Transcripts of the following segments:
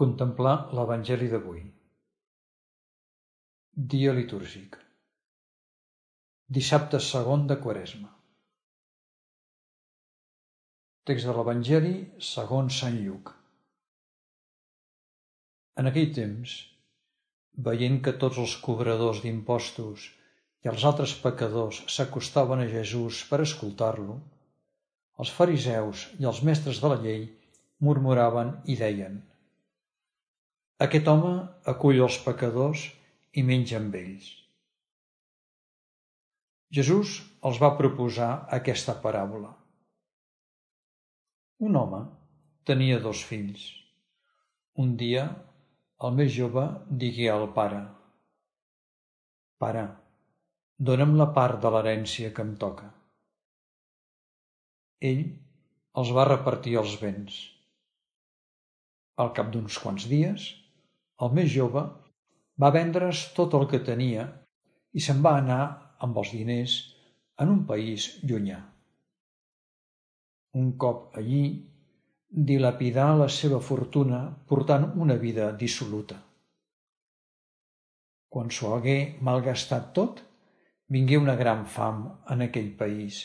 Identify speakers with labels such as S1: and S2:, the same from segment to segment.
S1: Contemplar l'Evangeli d'avui. Dia litúrgic. Dissabte segon de Quaresma. Text de l'Evangeli segons Sant Lluc. En aquell temps, veient que tots els cobradors d'impostos i els altres pecadors s'acostaven a Jesús per escoltar-lo, els fariseus i els mestres de la llei murmuraven i deien aquest home acull els pecadors i menja amb ells. Jesús els va proposar aquesta paràbola. Un home tenia dos fills. Un dia, el més jove digué al pare Pare, dona'm la part de l'herència que em toca. Ell els va repartir els béns. Al cap d'uns quants dies, el més jove va vendre's tot el que tenia i se'n va anar amb els diners en un país llunyà. Un cop allí, dilapidà la seva fortuna portant una vida dissoluta. Quan s'ho hagué malgastat tot, vingué una gran fam en aquell país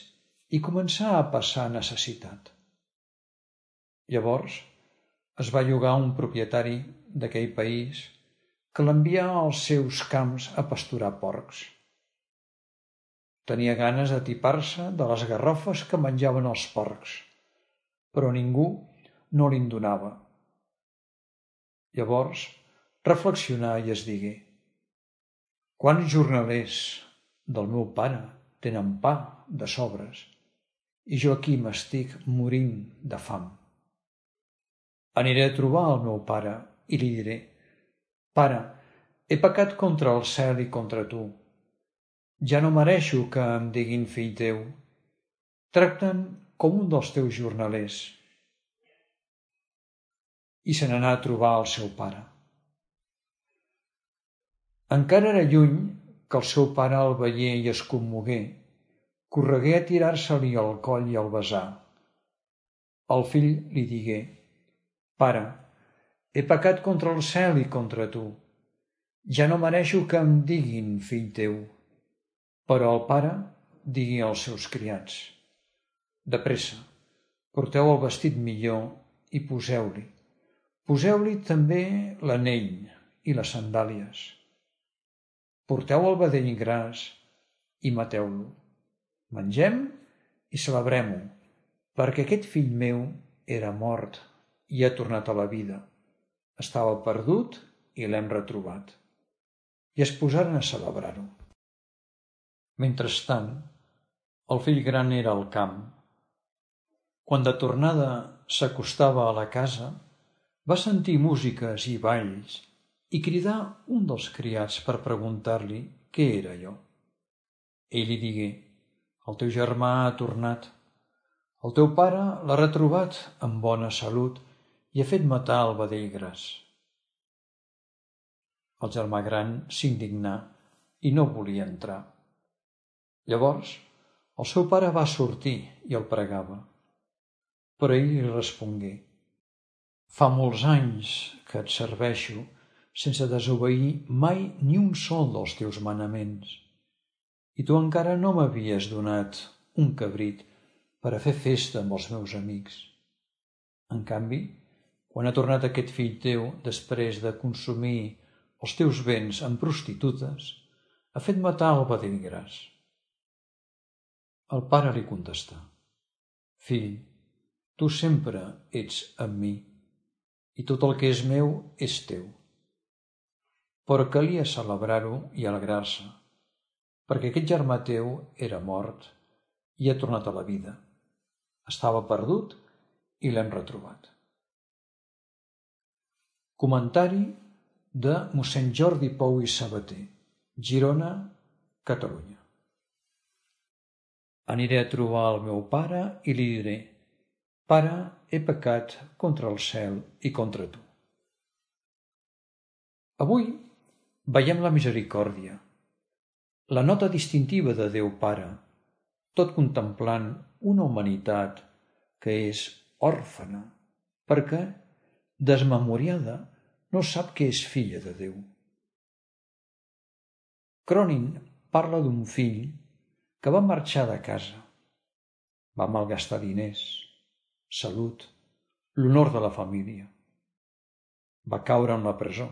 S1: i començà a passar necessitat. Llavors es va llogar un propietari d'aquell país que l'envià als seus camps a pasturar porcs. Tenia ganes de tipar-se de les garrofes que menjaven els porcs, però ningú no li'n donava. Llavors reflexionà i es digué Quants jornalers del meu pare tenen pa de sobres i jo aquí m'estic morint de fam. Aniré a trobar el meu pare i li diré Pare, he pecat contra el cel i contra tu. Ja no mereixo que em diguin fill teu. Tracta'm com un dels teus jornalers. I se n'anà a trobar el seu pare. Encara era lluny que el seu pare el veié i es commogué. Corregué a tirar-se-li al coll i al besar. El fill li digué, Pare, he pecat contra el cel i contra tu. Ja no mereixo que em diguin fill teu. Però el pare digui als seus criats. De pressa, porteu el vestit millor i poseu-li. Poseu-li també l'anell i les sandàlies. Porteu el vedell gras i mateu-lo. Mengem i celebrem-ho, perquè aquest fill meu era mort i ha tornat a la vida estava perdut i l'hem retrobat. I es posaren a celebrar-ho. Mentrestant, el fill gran era al camp. Quan de tornada s'acostava a la casa, va sentir músiques i balls i cridar un dels criats per preguntar-li què era allò. Ell li digué, el teu germà ha tornat. El teu pare l'ha retrobat amb bona salut i ha fet matar el vedell gras. El germà gran s'indignà i no volia entrar. Llavors el seu pare va sortir i el pregava. Però ell li respongué Fa molts anys que et serveixo sense desobeir mai ni un sol dels teus manaments. I tu encara no m'havies donat un cabrit per a fer festa amb els meus amics. En canvi, quan ha tornat aquest fill teu després de consumir els teus béns amb prostitutes, ha fet matar el gras. El pare li contestà, Fill, tu sempre ets amb mi, i tot el que és meu és teu. Però calia celebrar-ho i alegrar-se, perquè aquest germà teu era mort i ha tornat a la vida. Estava perdut i l'hem retrobat. Comentari de mossèn Jordi Pou i Sabater, Girona, Catalunya. Aniré a trobar el meu pare i li diré Pare, he pecat contra el cel i contra tu. Avui veiem la misericòrdia, la nota distintiva de Déu Pare, tot contemplant una humanitat que és òrfana, perquè desmemoriada no sap que és filla de Déu. Cronin parla d'un fill que va marxar de casa. Va malgastar diners, salut, l'honor de la família. Va caure en la presó.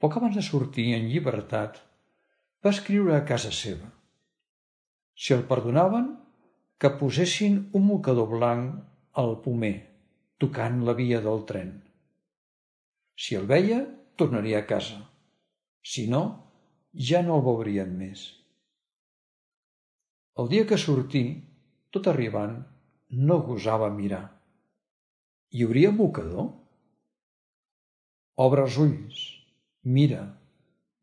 S1: Poc abans de sortir en llibertat, va escriure a casa seva. Si el perdonaven, que posessin un mocador blanc al pomer, tocant la via del tren. Si el veia, tornaria a casa. Si no, ja no el veurien més. El dia que sortí, tot arribant, no gosava mirar. Hi hauria mocador? Obre els ulls, mira,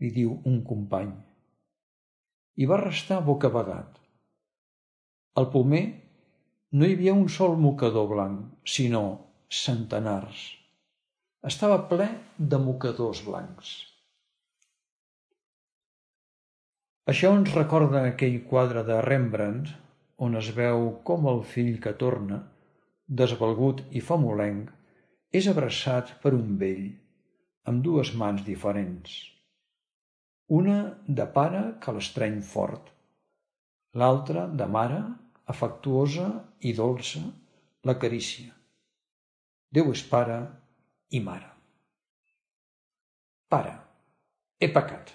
S1: li diu un company. I va restar bocabadat. Al pomer no hi havia un sol mocador blanc, sinó centenars. Estava ple de mocadors blancs. Això ens recorda aquell quadre de Rembrandt on es veu com el fill que torna, desvalgut i famolenc, és abraçat per un vell, amb dues mans diferents. Una de pare que l'estreny fort, l'altra de mare afectuosa i dolça, carícia. Déu és pare i mare. Pare, he pecat.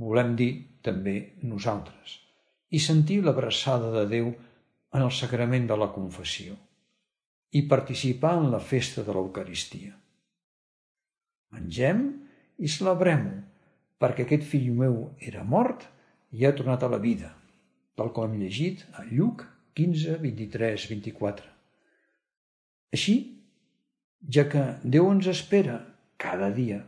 S1: Volem dir també nosaltres i sentir l'abraçada de Déu en el sagrament de la confessió i participar en la festa de l'Eucaristia. Mengem i celebrem-ho, perquè aquest fill meu era mort i ha tornat a la vida tal com hem llegit a Lluc 15, 23, 24. Així, ja que Déu ens espera cada dia,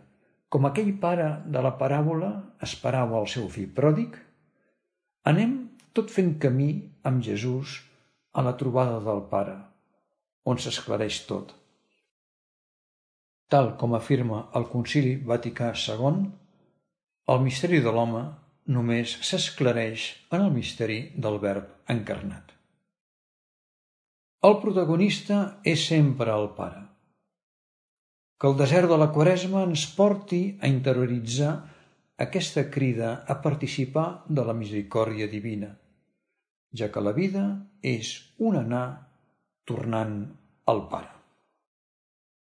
S1: com aquell pare de la paràbola esperava el seu fill pròdig, anem tot fent camí amb Jesús a la trobada del Pare, on s'esclareix tot. Tal com afirma el Concili Vaticà II, el misteri de l'home només s'esclareix en el misteri del verb encarnat. El protagonista és sempre el Pare. Que el desert de la Quaresma ens porti a interioritzar aquesta crida a participar de la misericòrdia divina, ja que la vida és un anar tornant al Pare.